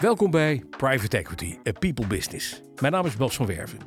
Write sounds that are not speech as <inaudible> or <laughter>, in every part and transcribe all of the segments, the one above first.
Welkom bij Private Equity, a people business. Mijn naam is Bas van Werven.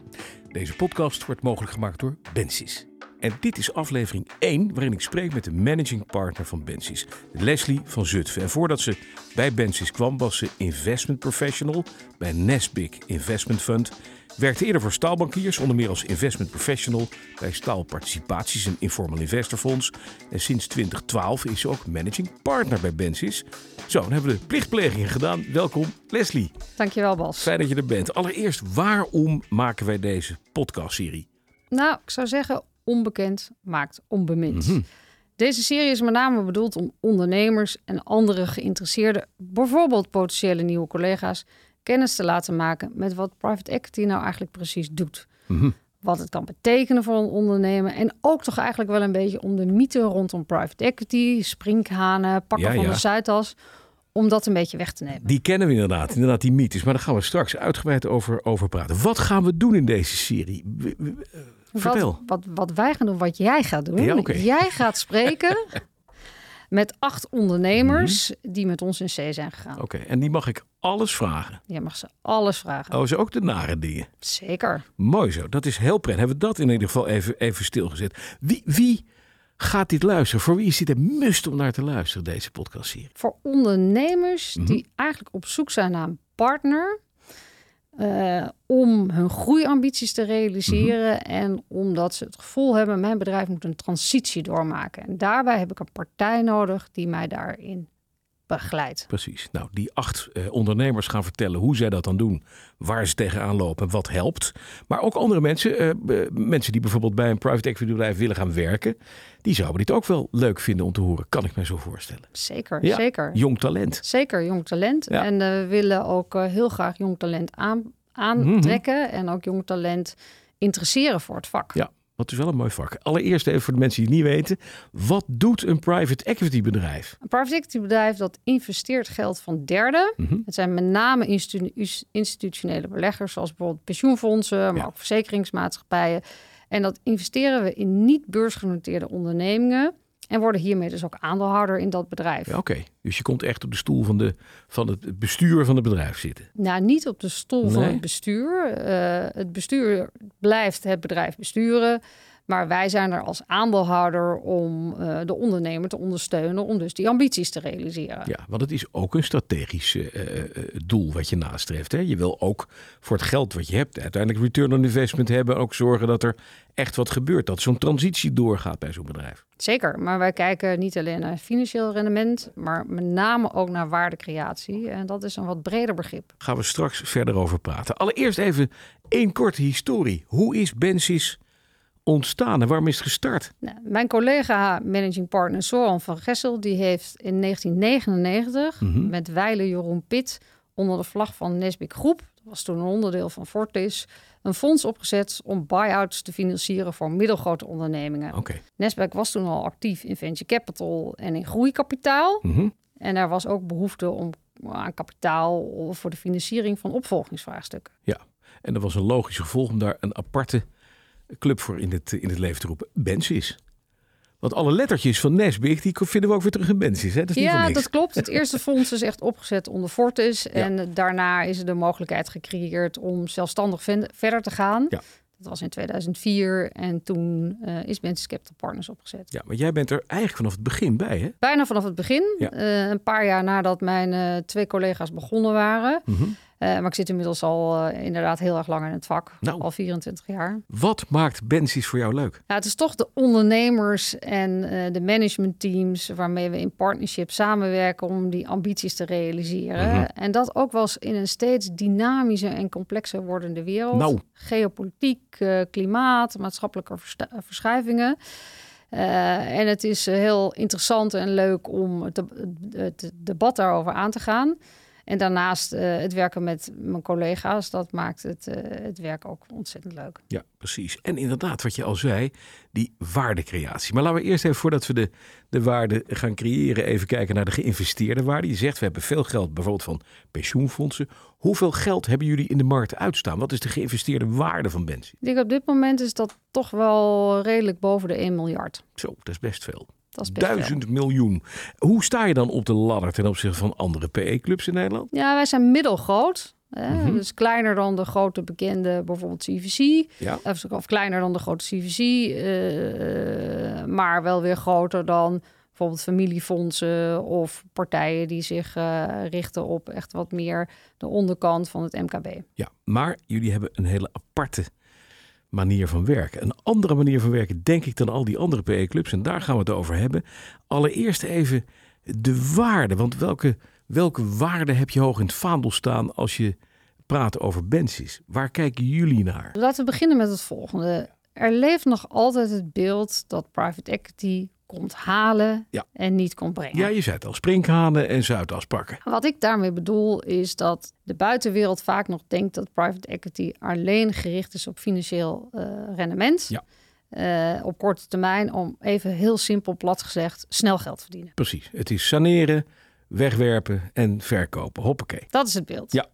Deze podcast wordt mogelijk gemaakt door Bensis. En dit is aflevering 1 waarin ik spreek met de managing partner van Bensis, Leslie van Zutphen. En voordat ze bij Bensis kwam was ze investment professional bij Nesbic Investment Fund Werkte eerder voor staalbankiers, onder meer als investment professional bij Staalparticipaties, een informal investorfonds. En sinds 2012 is ze ook managing partner bij Bensis. Zo, dan hebben we de plichtplegingen gedaan. Welkom, Leslie. Dankjewel, Bas. Fijn dat je er bent. Allereerst, waarom maken wij deze podcastserie? Nou, ik zou zeggen, onbekend maakt onbemind. Mhm. Deze serie is met name bedoeld om ondernemers en andere geïnteresseerden, bijvoorbeeld potentiële nieuwe collega's, kennis te laten maken met wat private equity nou eigenlijk precies doet. Mhm. Wat het kan betekenen voor een ondernemer. En ook toch eigenlijk wel een beetje om de mythe rondom private equity, sprinkhanen, pakken van de Zuidas om dat een beetje weg te nemen. Die kennen we inderdaad, inderdaad die mythes. Maar daar gaan we straks uitgebreid over, over praten. Wat gaan we doen in deze serie? Vertel. Wat, wat, wat wij gaan doen, wat jij gaat doen. Ja, Jij gaat spreken <laughs> met acht ondernemers mhm. die met ons in C zijn gegaan. Oké, en die mag ik alles vragen? Je mag ze alles vragen. Oh, ze ook de nare dingen? Zeker. Mooi zo, dat is heel prettig. Hebben we dat in ieder geval even, even stilgezet. Wie, wie gaat dit luisteren? Voor wie is dit een must om naar te luisteren, deze podcastserie? Voor ondernemers mhm. die eigenlijk op zoek zijn naar een partner uh, om hun groeiambities te realiseren mhm. en omdat ze het gevoel hebben, mijn bedrijf moet een transitie doormaken. En daarbij heb ik een partij nodig die mij daarin begeleidt. Precies. Nou, die acht eh, ondernemers gaan vertellen hoe zij dat dan doen, waar ze tegenaan lopen, wat helpt. Maar ook andere mensen, eh, mensen die bijvoorbeeld bij een private equity bedrijf willen gaan werken, die zouden dit ook wel leuk vinden om te horen, kan ik me zo voorstellen. Zeker, zeker. Jong talent. Zeker, jong talent. En uh, we willen ook heel graag jong talent aan, aantrekken mhm. en ook jong talent interesseren voor het vak. Ja. Dat is wel een mooi vak. Allereerst even voor de mensen die het niet weten. Wat doet een private equity bedrijf? Een private equity bedrijf dat investeert geld van derden. Mhm. Het zijn met name institutionele beleggers zoals bijvoorbeeld pensioenfondsen, maar ook verzekeringsmaatschappijen. En dat investeren we in niet beursgenoteerde ondernemingen. En worden hiermee dus ook aandeelhouder in dat bedrijf. Ja, Oké, dus je komt echt op de stoel van, de, van het bestuur van het bedrijf zitten? Nou, niet op de stoel van het bestuur. Uh, het bestuur blijft het bedrijf besturen. Maar wij zijn er als aandeelhouder om uh, de ondernemer te ondersteunen, om dus die ambities te realiseren. Ja, want het is ook een strategisch uh, doel wat je nastreeft. Hè? Je wil ook voor het geld wat je hebt, uiteindelijk return on investment hebben, ook zorgen dat er echt wat gebeurt, dat zo'n transitie doorgaat bij zo'n bedrijf. Zeker, maar wij kijken niet alleen naar financieel rendement, maar met name ook naar waardecreatie. En dat is een wat breder begrip. Gaan we straks verder over praten. Allereerst even één korte historie. Hoe is Bensis ontstaan en waarom is het gestart? Nou, mijn collega managing partner Soran van Gessel, die heeft in 1999 mhm. met Weile Jeroen Pit onder de vlag van Nesbic Groep, dat was toen een onderdeel van Fortis, een fonds opgezet om buy-outs te financieren voor middelgrote ondernemingen. Okay. Was toen al actief in venture capital en in groeikapitaal. Mhm. En er was ook behoefte om aan kapitaal voor de financiering van opvolgingsvraagstukken. Ja, en dat was een logisch gevolg om daar een aparte club voor in het, in het leven te roepen. Bensis. Want alle lettertjes van Nesbic, die vinden we ook weer terug in Bensis. Hè? Dat is ja, dat klopt. Het <laughs> eerste fonds is echt opgezet onder Fortis. En daarna is er de mogelijkheid gecreëerd om zelfstandig verder te gaan. Ja. Dat was in 2004 en toen uh, is Bensis Capital Partners opgezet. Ja, maar jij bent er eigenlijk vanaf het begin bij, hè? Bijna vanaf het begin. Ja. Uh, een paar jaar nadat mijn uh, twee collega's begonnen waren. Mm uh, maar ik zit inmiddels al uh, inderdaad heel erg lang in het vak. Nou, al 24 jaar. Wat maakt Bensis voor jou leuk? Ja, het is toch de ondernemers en uh, de managementteams waarmee we in partnership samenwerken om die ambities te realiseren. Mm -hmm. En dat ook wel eens in een steeds dynamischer en complexer wordende wereld. Nou. Geopolitiek, klimaat, maatschappelijke verschuivingen. Uh, en het is heel interessant en leuk om het, het, debat daarover aan te gaan. En daarnaast uh, het werken met mijn collega's, dat maakt het, uh, het werk ook ontzettend leuk. Ja, precies. En inderdaad, wat je al zei, die waardecreatie. Maar laten we eerst even, voordat we de, de waarde gaan creëren, even kijken naar de geïnvesteerde waarde. Je zegt, we hebben veel geld, bijvoorbeeld van pensioenfondsen. Hoeveel geld hebben jullie in de markt uitstaan? Wat is de geïnvesteerde waarde van Benzi? Ik denk op dit moment is dat toch wel redelijk boven de 1 miljard. Zo, dat is best veel. Duizend miljoen. Hoe sta je dan op de ladder ten opzichte van andere PE-clubs in Nederland? Ja, wij zijn middelgroot. Hè? Mhm. Dus kleiner dan de grote bekende, bijvoorbeeld CVC. Ja. Of, of kleiner dan de grote CVC. eh, maar wel weer groter dan bijvoorbeeld familiefondsen of partijen die zich eh, richten op echt wat meer de onderkant van het MKB. Ja, maar jullie hebben een hele aparte manier van werken. Een andere manier van werken, denk ik, dan al die andere PE-clubs. En daar gaan we het over hebben. Allereerst even de waarde. Want welke, welke waarde heb je hoog in het vaandel staan als je praat over Bensis? Waar kijken jullie naar? Laten we beginnen met het volgende. Er leeft nog altijd het beeld dat private equity komt halen Ja. en niet komt brengen. Ja, je zei het al, sprinkhanen en zuidas pakken. Wat ik daarmee bedoel is dat de buitenwereld vaak nog denkt dat private equity alleen gericht is op financieel eh, rendement. Ja. Eh, op korte termijn, om even heel simpel plat gezegd, snel geld verdienen. Precies. Het is saneren, wegwerpen en verkopen. Hoppakee. Dat is het beeld. Ja.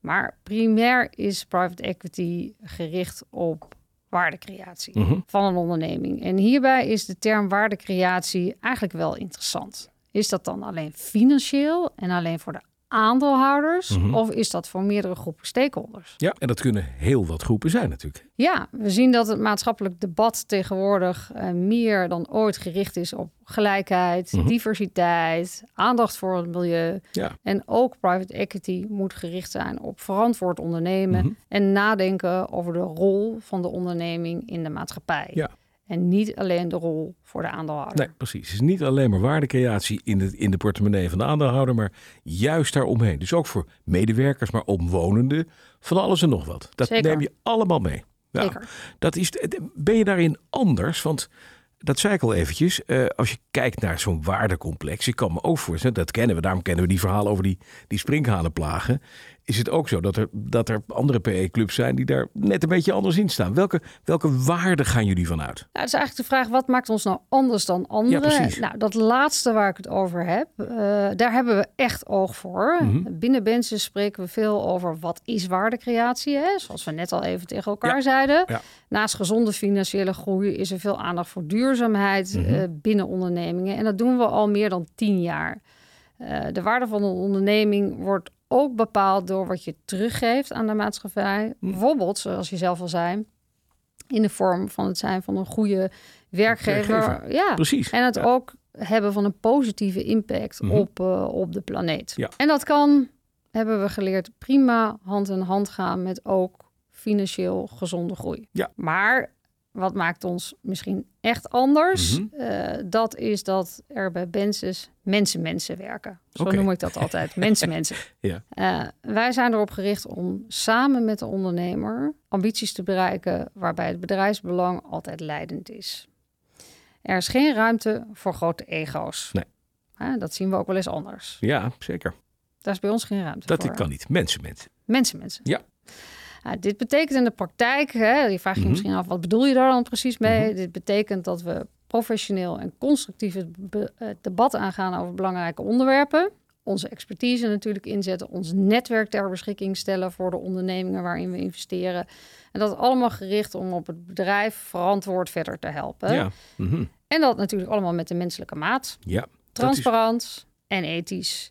Maar primair is private equity gericht op waardecreatie Mhm. van een onderneming. En hierbij is de term waardecreatie eigenlijk wel interessant. Is dat dan alleen financieel en alleen voor de aandeelhouders? Mhm. Of is dat voor meerdere groepen stakeholders? Ja, en dat kunnen heel wat groepen zijn natuurlijk. Ja, we zien dat het maatschappelijk debat tegenwoordig eh, meer dan ooit gericht is op gelijkheid, Mhm. diversiteit, aandacht voor het milieu. Ja. En ook private equity moet gericht zijn op verantwoord ondernemen Mhm. en nadenken over de rol van de onderneming in de maatschappij. Ja. En niet alleen de rol voor de aandeelhouder. Nee, precies. Het is niet alleen maar waardecreatie in de, in de portemonnee van de aandeelhouder, maar juist daaromheen. Dus ook voor medewerkers, maar omwonenden, van alles en nog wat. Dat Zeker. neem je allemaal mee. Zeker. Dat is, ben je daarin anders? Want dat zei ik al eventjes. eh, als je kijkt naar zo'n waardecomplex, ik kan me ook voorstellen, dat kennen we, daarom kennen we die verhalen over die, die sprinkhanenplagen. Is het ook zo dat er, dat er andere PE-clubs zijn die daar net een beetje anders in staan? Welke, welke waarden gaan jullie vanuit? Nou, het is eigenlijk de vraag, wat maakt ons nou anders dan anderen? nou, dat laatste waar ik het over heb, eh, daar hebben we echt oog voor. Mhm. Binnen Benzen spreken we veel over wat is waardecreatie, hè? zoals we net al even tegen elkaar Ja, zeiden. ja. Naast gezonde financiële groei is er veel aandacht voor duurzaamheid Mhm. eh, binnen ondernemingen. En dat doen we al meer dan tien jaar. Eh, de waarde van een onderneming wordt ook bepaald door wat je teruggeeft aan de maatschappij. Mhm. Bijvoorbeeld, zoals je zelf al zei, in de vorm van het zijn van een goede werkgever. Werkgever. Ja. Precies. En het Ja. ook hebben van een positieve impact Mhm. op, eh, op de planeet. Ja. En dat kan, hebben we geleerd, prima hand in hand gaan met ook financieel gezonde groei. Ja. Maar wat maakt ons misschien echt anders? Mhm. Eh, dat is dat er bij Bensis mensen-mensen werken. Zo noem ik dat altijd. <laughs> Mensen-mensen. Ja. Eh, wij zijn erop gericht om samen met de ondernemer ambities te bereiken waarbij het bedrijfsbelang altijd leidend is. Er is geen ruimte voor grote ego's. Nee. Dat zien we ook wel eens anders. Ja, zeker. Daar is bij ons geen ruimte Dat voor. kan niet. Mensen, mensen. Mensen, mensen. Ja. Nou, dit betekent in de praktijk, hè, je vraagt je Mhm. misschien af, wat bedoel je daar dan precies mee? Mhm. Dit betekent dat we professioneel en constructief het debat aangaan over belangrijke onderwerpen. Onze expertise natuurlijk inzetten, ons netwerk ter beschikking stellen voor de ondernemingen waarin we investeren. En dat allemaal gericht om op het bedrijf verantwoord verder te helpen. Ja. Mhm. En dat natuurlijk allemaal met de menselijke maat. ja. Is, Transparant en ethisch.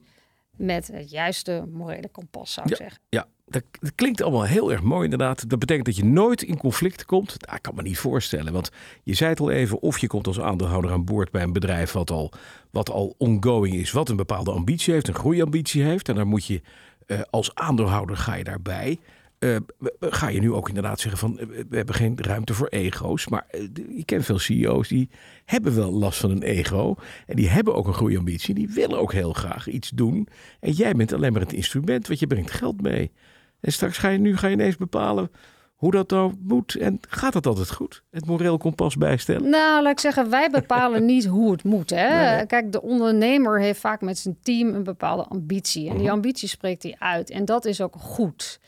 Met het juiste morele kompas, zou ik zeggen. ja, dat, dat klinkt allemaal heel erg mooi inderdaad. Dat betekent dat je nooit in conflict komt. Nou, ik kan me niet voorstellen. Want je zei het al even, of je komt als aandeelhouder aan boord bij een bedrijf wat al, wat al ongoing is. Wat een bepaalde ambitie heeft, een groeiambitie heeft. En dan moet je eh, als aandeelhouder ga je daarbij. Eh, ga je nu ook inderdaad zeggen van eh, we hebben geen ruimte voor ego's. Maar de- je kent veel CEO's die hebben wel last van een ego. En die hebben ook een groeiambitie. Die willen ook heel graag iets doen. En jij bent alleen maar het instrument, want je brengt geld mee. En straks ga je nu ga je ineens bepalen hoe dat nou moet. En gaat dat altijd goed? Het moreel kompas bijstellen? Nou, laat ik zeggen, wij <laughs> bepalen niet hoe het moet. Hè? Nee, nee. Kijk, de ondernemer heeft vaak met zijn team een bepaalde ambitie. En die Mhm. ambitie spreekt hij uit. En dat is ook goed.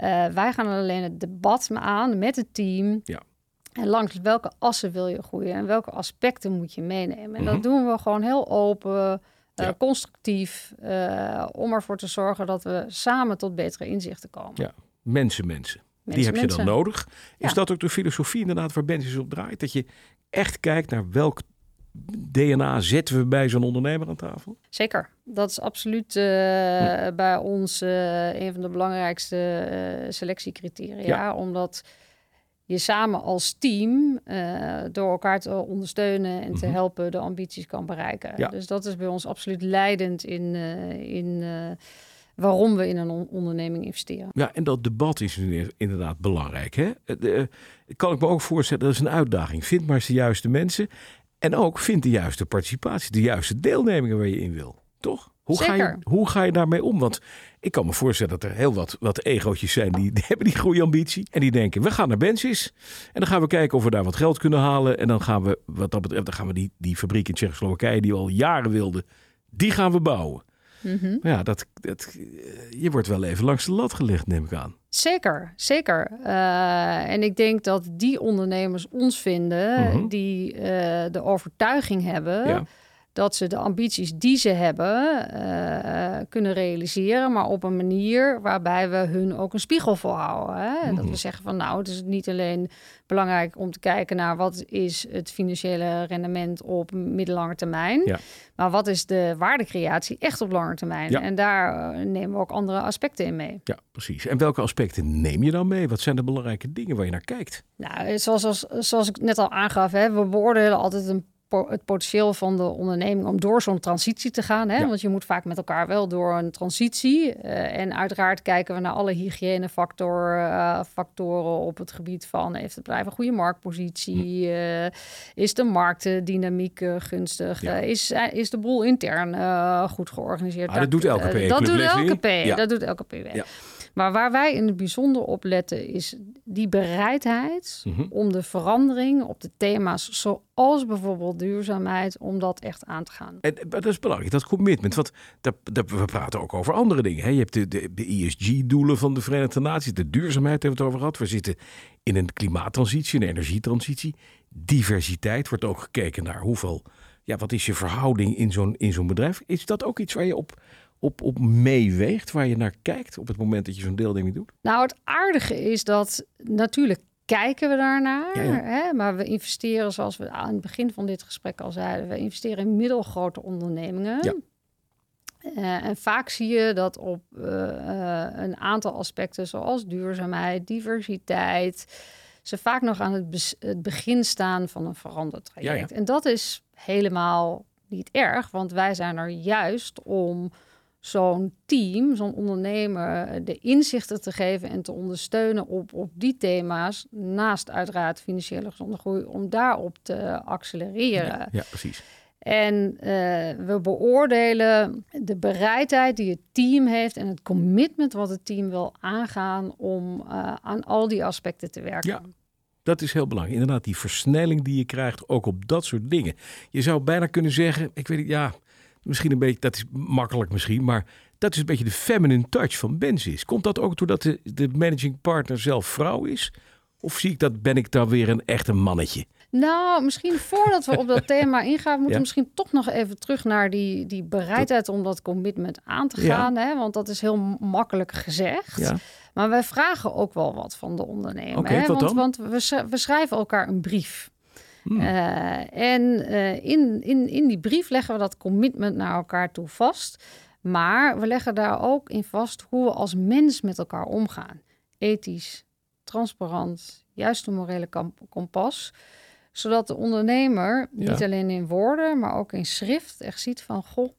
Eh, wij gaan alleen het debat aan met het team. Ja. En langs welke assen wil je groeien en welke aspecten moet je meenemen. En Mhm. dat doen we gewoon heel open, eh, Ja. constructief, eh, om ervoor te zorgen dat we samen tot betere inzichten komen. Ja. Mensen, mensen. Die Mensen, heb je dan nodig. Is Ja. dat ook de filosofie inderdaad waar Benzies op draait? Dat je echt kijkt naar welk DNA zetten we bij zo'n ondernemer aan tafel? Zeker. Dat is absoluut uh, bij ons uh, een van de belangrijkste uh, selectiecriteria. Ja. Omdat je samen als team door elkaar te ondersteunen en te mhm. helpen de ambities kan bereiken. Ja. Dus dat is bij ons absoluut leidend in, in waarom we in een onderneming investeren. Ja, en dat debat is inderdaad belangrijk. Hè? De, kan ik me ook voorstellen, dat is een uitdaging. Vind maar eens de juiste mensen. En ook vind de juiste participatie, de juiste deelnemingen waar je in wil. Toch? Hoe ga, je, hoe ga je daarmee om? Want ik kan me voorstellen dat er heel wat, wat egootjes zijn die, <laughs> die hebben die goede ambitie. En die denken, we gaan naar Bensis. En dan gaan we kijken of we daar wat geld kunnen halen. En dan gaan we, wat dat betreft, dan gaan we die, die fabriek in Tsjechoslowakije die we al jaren wilden, die gaan we bouwen. Mhm. Ja, dat, dat, je wordt wel even langs de lat gelegd, neem ik aan. Zeker, zeker. Uh, en ik denk dat die ondernemers ons vinden mhm. die uh, de overtuiging hebben. Ja dat ze de ambities die ze hebben uh, kunnen realiseren, maar op een manier waarbij we hun ook een spiegel voorhouden. Hè? Dat we mhm. zeggen van nou, het is niet alleen belangrijk om te kijken naar wat is het financiële rendement op middellange termijn, ja. maar wat is de waardecreatie echt op lange termijn. En daar eh, nemen we ook andere aspecten in mee. Ja, precies. En welke aspecten neem je dan mee? Wat zijn de belangrijke dingen waar je naar kijkt? Nou, zoals, zoals, zoals ik net al aangaf, hè, we beoordelen altijd een het potentieel van de onderneming om door zo'n transitie te gaan. Hè? Want je moet vaak met elkaar wel door een transitie. Uh, en uiteraard kijken we naar alle hygiënefactoren uh, factoren op het gebied van heeft het bedrijf een goede marktpositie? Uh, is de marktdynamiek gunstig? is, is de boel intern goed georganiseerd? Ah, dat, doet elke P. dat doet elke P. Ja. Dat doet elke P. Ja. Maar waar wij in het bijzonder op letten is die bereidheid mhm. om de verandering op de thema's zoals bijvoorbeeld duurzaamheid, om dat echt aan te gaan. En dat is belangrijk, dat commitment. Want dat, dat, we praten ook over andere dingen. Hè? Je hebt de, de, de ESG-doelen van de Verenigde Naties, de duurzaamheid hebben we het over gehad. We zitten in een klimaattransitie, een energietransitie. Diversiteit wordt ook gekeken naar hoeveel, ja, wat is je verhouding in zo'n, in zo'n bedrijf? Is dat ook iets waar je op op, op meeweegt, waar je naar kijkt op het moment dat je zo'n deelneming doet? Nou, het aardige is dat natuurlijk kijken we daarnaar. Hè? Maar we investeren, zoals we aan het begin van dit gesprek al zeiden, we investeren in middelgrote ondernemingen. Ja. Uh, en vaak zie je dat op uh, een aantal aspecten, zoals duurzaamheid, diversiteit, ze vaak nog aan het, het begin staan van een verandertraject. Ja, ja. En dat is helemaal niet erg, want wij zijn er juist om zo'n team, zo'n ondernemer, de inzichten te geven en te ondersteunen op, op die thema's, naast uiteraard financiële gezonde groei, om daarop te accelereren. Ja, precies. En uh, we beoordelen de bereidheid die het team heeft en het commitment wat het team wil aangaan om uh, aan al die aspecten te werken. Ja. Dat is heel belangrijk. Inderdaad, die versnelling die je krijgt, ook op dat soort dingen. Je zou bijna kunnen zeggen, ik weet niet, ja, Misschien een beetje, dat is makkelijk misschien, maar dat is een beetje de feminine touch van Benzies. Komt dat ook doordat de, de managing partner zelf vrouw is? Of zie ik dat, ben ik dan weer een echt een mannetje? Nou, misschien voordat we op dat <laughs> thema ingaan, moeten we misschien toch nog even terug naar die, die bereidheid om dat commitment aan te gaan. Hè? Want dat is heel makkelijk gezegd. Ja. Maar wij vragen ook wel wat van de ondernemer. Okay, hè? Want, want we, we schrijven elkaar een brief. Hmm. Eh, en eh, in, in, in die brief leggen we dat commitment naar elkaar toe vast. Maar we leggen daar ook in vast hoe we als mens met elkaar omgaan. Ethisch, transparant, juist een morele kompas. Zodat de ondernemer niet alleen in woorden, maar ook in schrift echt ziet van... goh,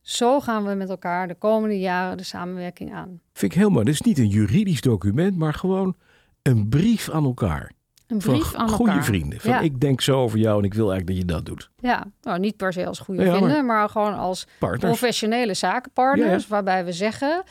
zo gaan we met elkaar de komende jaren de samenwerking aan. Vind ik heel mooi. Dit is niet een juridisch document, maar gewoon een brief aan elkaar. Een brief aan goede vrienden. Van ik denk zo over jou en ik wil eigenlijk dat je dat doet. Ja, nou, niet per se als goede vrienden, maar... gewoon als professionele zakenpartners. Waarbij we zeggen,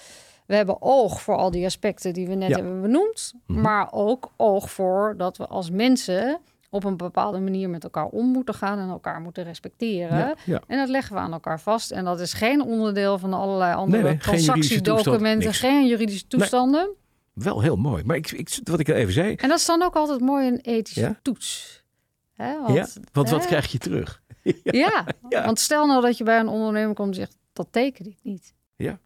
we hebben oog voor al die aspecten die we net hebben benoemd. Mhm. Maar ook oog voor dat we als mensen op een bepaalde manier met elkaar om moeten gaan en elkaar moeten respecteren. En dat leggen we aan elkaar vast. En dat is geen onderdeel van allerlei andere nee, nee, transactiedocumenten, geen juridische toestanden wel heel mooi. Maar ik, ik, wat ik even zei. En dat is dan ook altijd mooi een ethische toets. Hè? Want, ja, want wat krijg je terug? <laughs> ja. ja, want stel nou dat je bij een ondernemer komt en zegt: dat teken ik niet. Ja,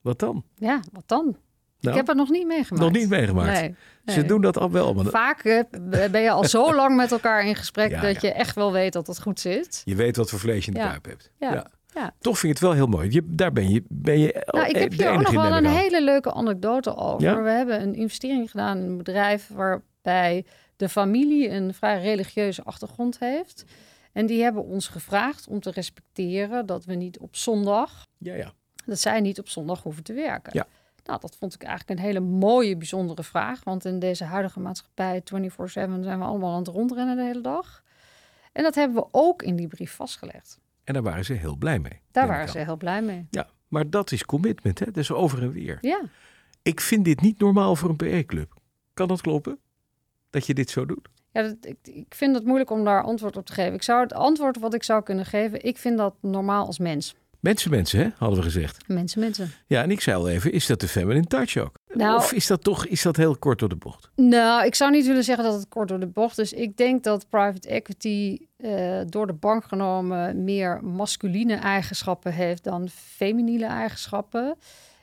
wat dan? Ja, wat dan? Nou, ik heb het nog niet meegemaakt. nog niet meegemaakt. Nee, Ze doen dat al wel. Maar Vaak eh, ben je al zo lang met elkaar in gesprek <laughs> dat je echt wel weet dat het goed zit. je weet wat voor vlees je in de kuip hebt. Ja. Ja. Toch vind ik het wel heel mooi. Je, daar ben je, ben je Nou, ik eh, heb hier ook nog wel een hele leuke anekdote over. Ja? We hebben een investering gedaan in een bedrijf waarbij de familie een vrij religieuze achtergrond heeft. En die hebben ons gevraagd om te respecteren dat we niet op zondag, Ja, ja. dat zij niet op zondag hoeven te werken. Ja. Nou, dat vond ik eigenlijk een hele mooie, bijzondere vraag. Want in deze huidige maatschappij, 24-7, zijn we allemaal aan het rondrennen de hele dag. En dat hebben we ook in die brief vastgelegd. En daar waren ze heel blij mee. Daar waren ze heel blij mee. Ja, maar dat is commitment, hè? Dus over en weer. Ja. Ik vind dit niet normaal voor een PE-club. Kan dat kloppen? Dat je dit zo doet? Ja, dat, ik, ik vind het moeilijk om daar antwoord op te geven. Ik zou het antwoord wat ik zou kunnen geven, ik vind dat normaal als mens. Mensen, mensen, hè? Hadden we gezegd. Mensen, mensen. Ja, en ik zei al even, is dat de feminine touch ook? Nou- of is dat toch is dat heel kort door de bocht? Nou, ik zou niet willen zeggen dat het kort door de bocht is. Ik denk dat private equity eh, door de bank genomen meer masculine eigenschappen heeft dan feminine eigenschappen.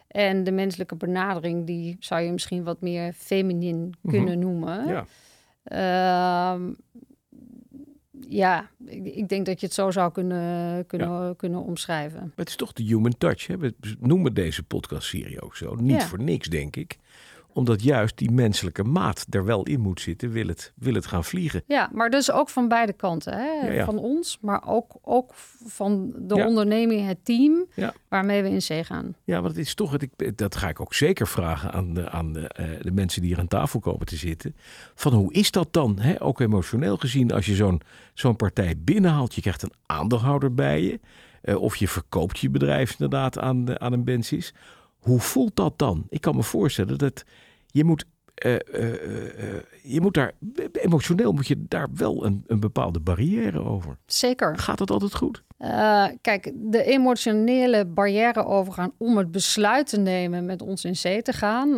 En de menselijke benadering, die zou je misschien wat meer feminin kunnen noemen. Ja. Ehm, ja, ik, ik denk dat je het zo zou kunnen, kunnen, kunnen omschrijven. Maar het is toch de human touch. Hè? We noemen deze podcastserie ook zo. Niet Ja. voor niks, denk ik. Omdat juist die menselijke maat er wel in moet zitten. Wil het, wil het gaan vliegen. Ja, maar dus ook van beide kanten. Hè? Ja, ja. Van ons, maar ook, ook van de Ja. onderneming, het team waarmee we in zee gaan. Ja, want het is toch, dat ga ik ook zeker vragen aan, de, aan de, eh, de mensen die hier aan tafel komen te zitten. Van hoe is dat dan, hè? ook emotioneel gezien, als je zo'n zo'n partij binnenhaalt. Je krijgt een aandeelhouder bij je. eh, of je verkoopt je bedrijf inderdaad aan, aan een Bensis. Hoe voelt dat dan? Ik kan me voorstellen dat je moet, eh, eh, eh, je moet daar, emotioneel moet je daar wel een, een bepaalde barrière over. Zeker. Gaat dat altijd goed? Kijk, de emotionele barrière overgaan om het besluit te nemen met ons in zee te gaan,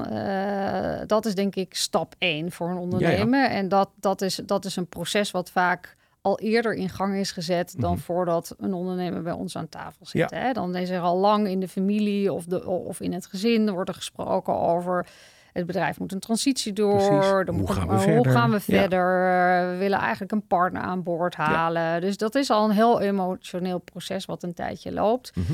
dat is denk ik stap één voor een ondernemer. En dat, dat, is, dat is een proces wat vaak al eerder in gang is gezet dan voordat een ondernemer bij ons aan tafel zit. Ja. Hè? Dan is er al lang in de familie of, de, of in het gezin wordt er gesproken over het bedrijf moet een transitie door. Er Hoe moet- gaan we hoe verder? gaan we Ja. verder? We willen eigenlijk een partner aan boord halen. Dus dat is al een heel emotioneel proces wat een tijdje loopt. Mhm.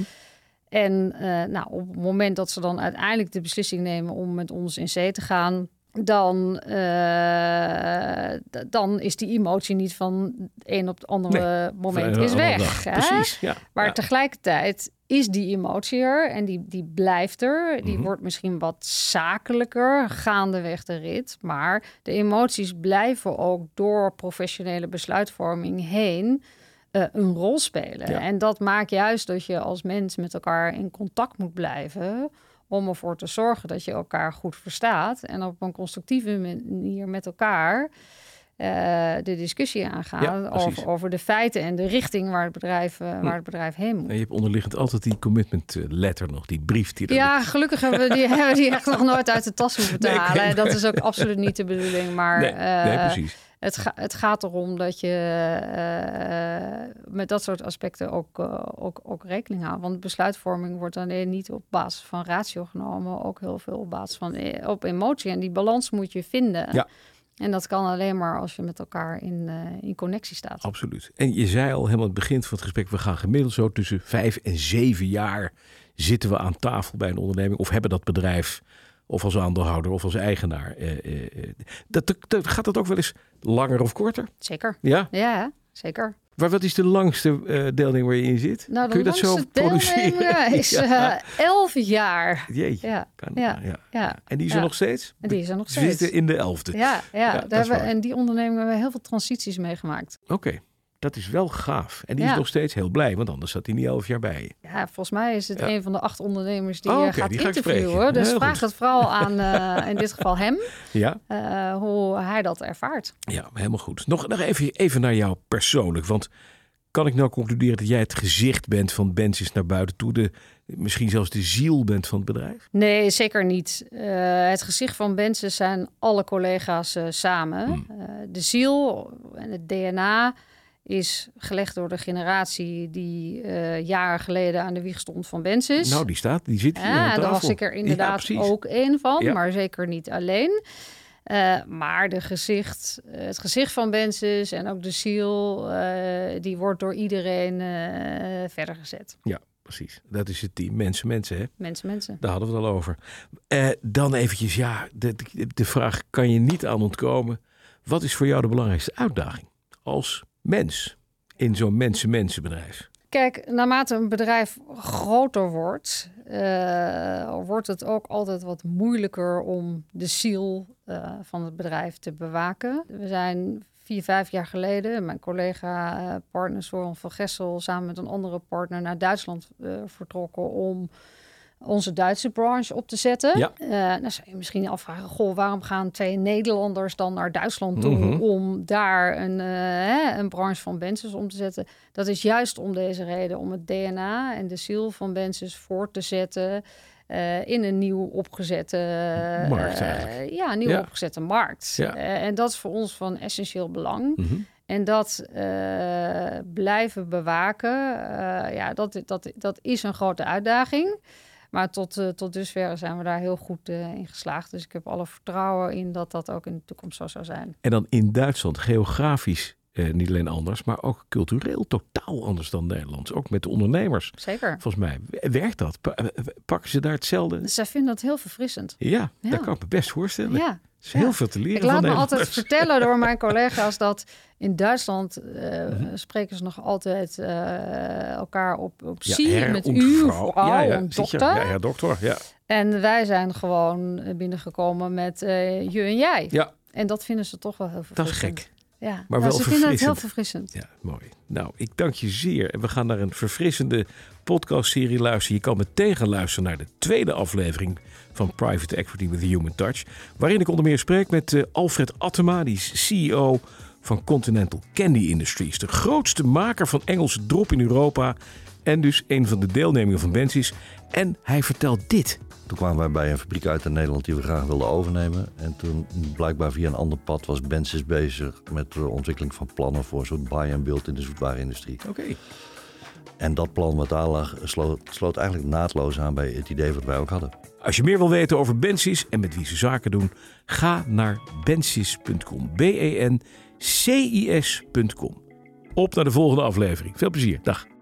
En eh, nou, op het moment dat ze dan uiteindelijk de beslissing nemen om met ons in zee te gaan, dan, eh, dan is die emotie niet van het een op het andere moment is weg. hè? Precies, ja. Maar ja. tegelijkertijd is die emotie er en die, die blijft er. Die Mhm. wordt misschien wat zakelijker gaandeweg de rit. Maar de emoties blijven ook door professionele besluitvorming heen eh, een rol spelen. Ja. En dat maakt juist dat je als mens met elkaar in contact moet blijven. Om ervoor te zorgen dat je elkaar goed verstaat. En op een constructieve manier met elkaar eh, de discussie aangaan. over, over de feiten en de richting waar het bedrijf, eh, waar het bedrijf heen moet. En je hebt onderliggend altijd die commitment eh, letter nog, die brief die er Ja, ligt. gelukkig hebben we die, <laughs> hebben die echt nog nooit uit de tas hoeven te Nee, halen. nee, Dat is ook <laughs> absoluut niet de bedoeling. Maar Nee, nee, precies. Het, ga, het gaat erom dat je eh, met dat soort aspecten ook, eh, ook, ook rekening houdt. Want besluitvorming wordt alleen niet op basis van ratio genomen, ook heel veel op basis van eh, op emotie. En die balans moet je vinden. Ja. En dat kan alleen maar als je met elkaar in, in connectie staat. Absoluut. En je zei al helemaal aan het begin van het gesprek, we gaan gemiddeld zo tussen vijf en zeven jaar zitten we aan tafel bij een onderneming of hebben dat bedrijf of als aandeelhouder of als eigenaar. Eh, eh, dat, dat, gaat dat ook wel eens langer of korter? Zeker. Ja? Ja, zeker. Maar wat is de langste eh deelneming waar je in zit? Nou, de Kun je dat zo produceren? <laughs> is Ja. eh, elf jaar. Jeetje. Ja, Kan, ja, ja. ja. En die is er nog steeds? En die is er nog steeds. zitten in de elfde. Ja, ja, daar hebben, en die onderneming hebben we heel veel transities meegemaakt. Oké, dat is wel gaaf. En die Ja. is nog steeds heel blij, want anders zat hij niet elf jaar bij je. Ja, volgens mij is het Ja. een van de acht ondernemers die Oh, oké, gaat die ga interviewen. spreken. Dus Heel vraag goed. het vooral <laughs> aan, eh, in dit geval hem, Ja? eh, hoe hij dat ervaart. Ja, helemaal goed. Nog, nog even, even naar jou persoonlijk. Want kan ik nou concluderen dat jij het gezicht bent van Bensis naar buiten toe? De, misschien zelfs de ziel bent van het bedrijf? Nee, zeker niet. Eh, het gezicht van Benson zijn alle collega's eh, samen. Hmm. Eh, de ziel en het DNA is gelegd door de generatie die uh, jaren geleden aan de wieg stond van Bensis. Nou, die staat, die zit hier Ja, daar was ik er inderdaad ook een van, maar zeker niet alleen. Uh, maar de gezicht, het gezicht van Bensis en ook de ziel, uh, die wordt door iedereen verder gezet. Ja, precies. Dat is het team. Mensen, mensen, hè? Mensen, mensen. Daar hadden we het al over. dan eventjes, ja, de, de vraag kan je niet aan ontkomen. Wat is voor jou de belangrijkste uitdaging als mens in zo'n mensen-mensenbedrijf? Kijk, naarmate een bedrijf groter wordt, uh, wordt het ook altijd wat moeilijker om de ziel uh, van het bedrijf te bewaken. We zijn vier, vijf jaar geleden, mijn collega uh, partner Soren van Gessel, samen met een andere partner naar Duitsland vertrokken om onze Duitse branche op te zetten. Ja. Uh, nou zou je misschien afvragen, goh, waarom gaan twee Nederlanders dan naar Duitsland toe mhm. om daar een, uh, een branche van Bensus om te zetten? Dat is juist om deze reden, om het DNA en de ziel van Bensus voor te zetten. Uh, in een nieuw opgezette markt. ja, een nieuw opgezette markt. Ja. en dat is voor ons van essentieel belang. Mhm. En dat blijven bewaken, ja, dat, dat, dat is een grote uitdaging. Maar tot, uh, tot dusver zijn we daar heel goed uh, in geslaagd. Dus ik heb alle vertrouwen in dat dat ook in de toekomst zo zou zijn. En dan in Duitsland, geografisch uh, niet alleen anders, maar ook cultureel totaal anders dan Nederland. Ook met de ondernemers. Zeker. Volgens mij werkt dat. pakken ze daar hetzelfde? Zij vinden dat heel verfrissend. Ja, ja. dat kan ik me best voorstellen. Ja is heel veel te leren. Ik laat me altijd vertellen door mijn <laughs> collega's dat in Duitsland uh, spreken ze nog altijd uh, elkaar op, op ja, zie met u, vrouw, ja, ja, dokter. Ja, ja, dokter, ja. En wij zijn gewoon binnengekomen met uh, je en jij. Ja. En dat vinden ze toch wel heel verfrissend. Dat is gek. Ja, maar wel ze vinden het heel verfrissend. Ja, mooi. Nou, ik dank je zeer. En we gaan naar een verfrissende podcastserie luisteren. Je kan meteen gaan luisteren naar de tweede aflevering van Private Equity with Human Touch. Waarin ik onder meer spreek met uh, Alfred Attema, die is CEO van Continental Candy Industries. De grootste maker van Engelse drop in Europa. En dus een van de deelnemingen van Bensis. En hij vertelt dit. Toen kwamen wij bij een fabriek uit in Nederland die we graag wilden overnemen. En toen blijkbaar via een ander pad was Bensis bezig met de ontwikkeling van plannen voor een soort buy and build in de zoetwarenindustrie. Oké. En dat plan wat daar lag sloot, sloot, eigenlijk naadloos aan bij het idee wat wij ook hadden. Als je meer wil weten over Bensis en met wie ze zaken doen, ga naar bensis.com. B-E-N-C-I-S.com. Op naar de volgende aflevering. Veel plezier. Dag.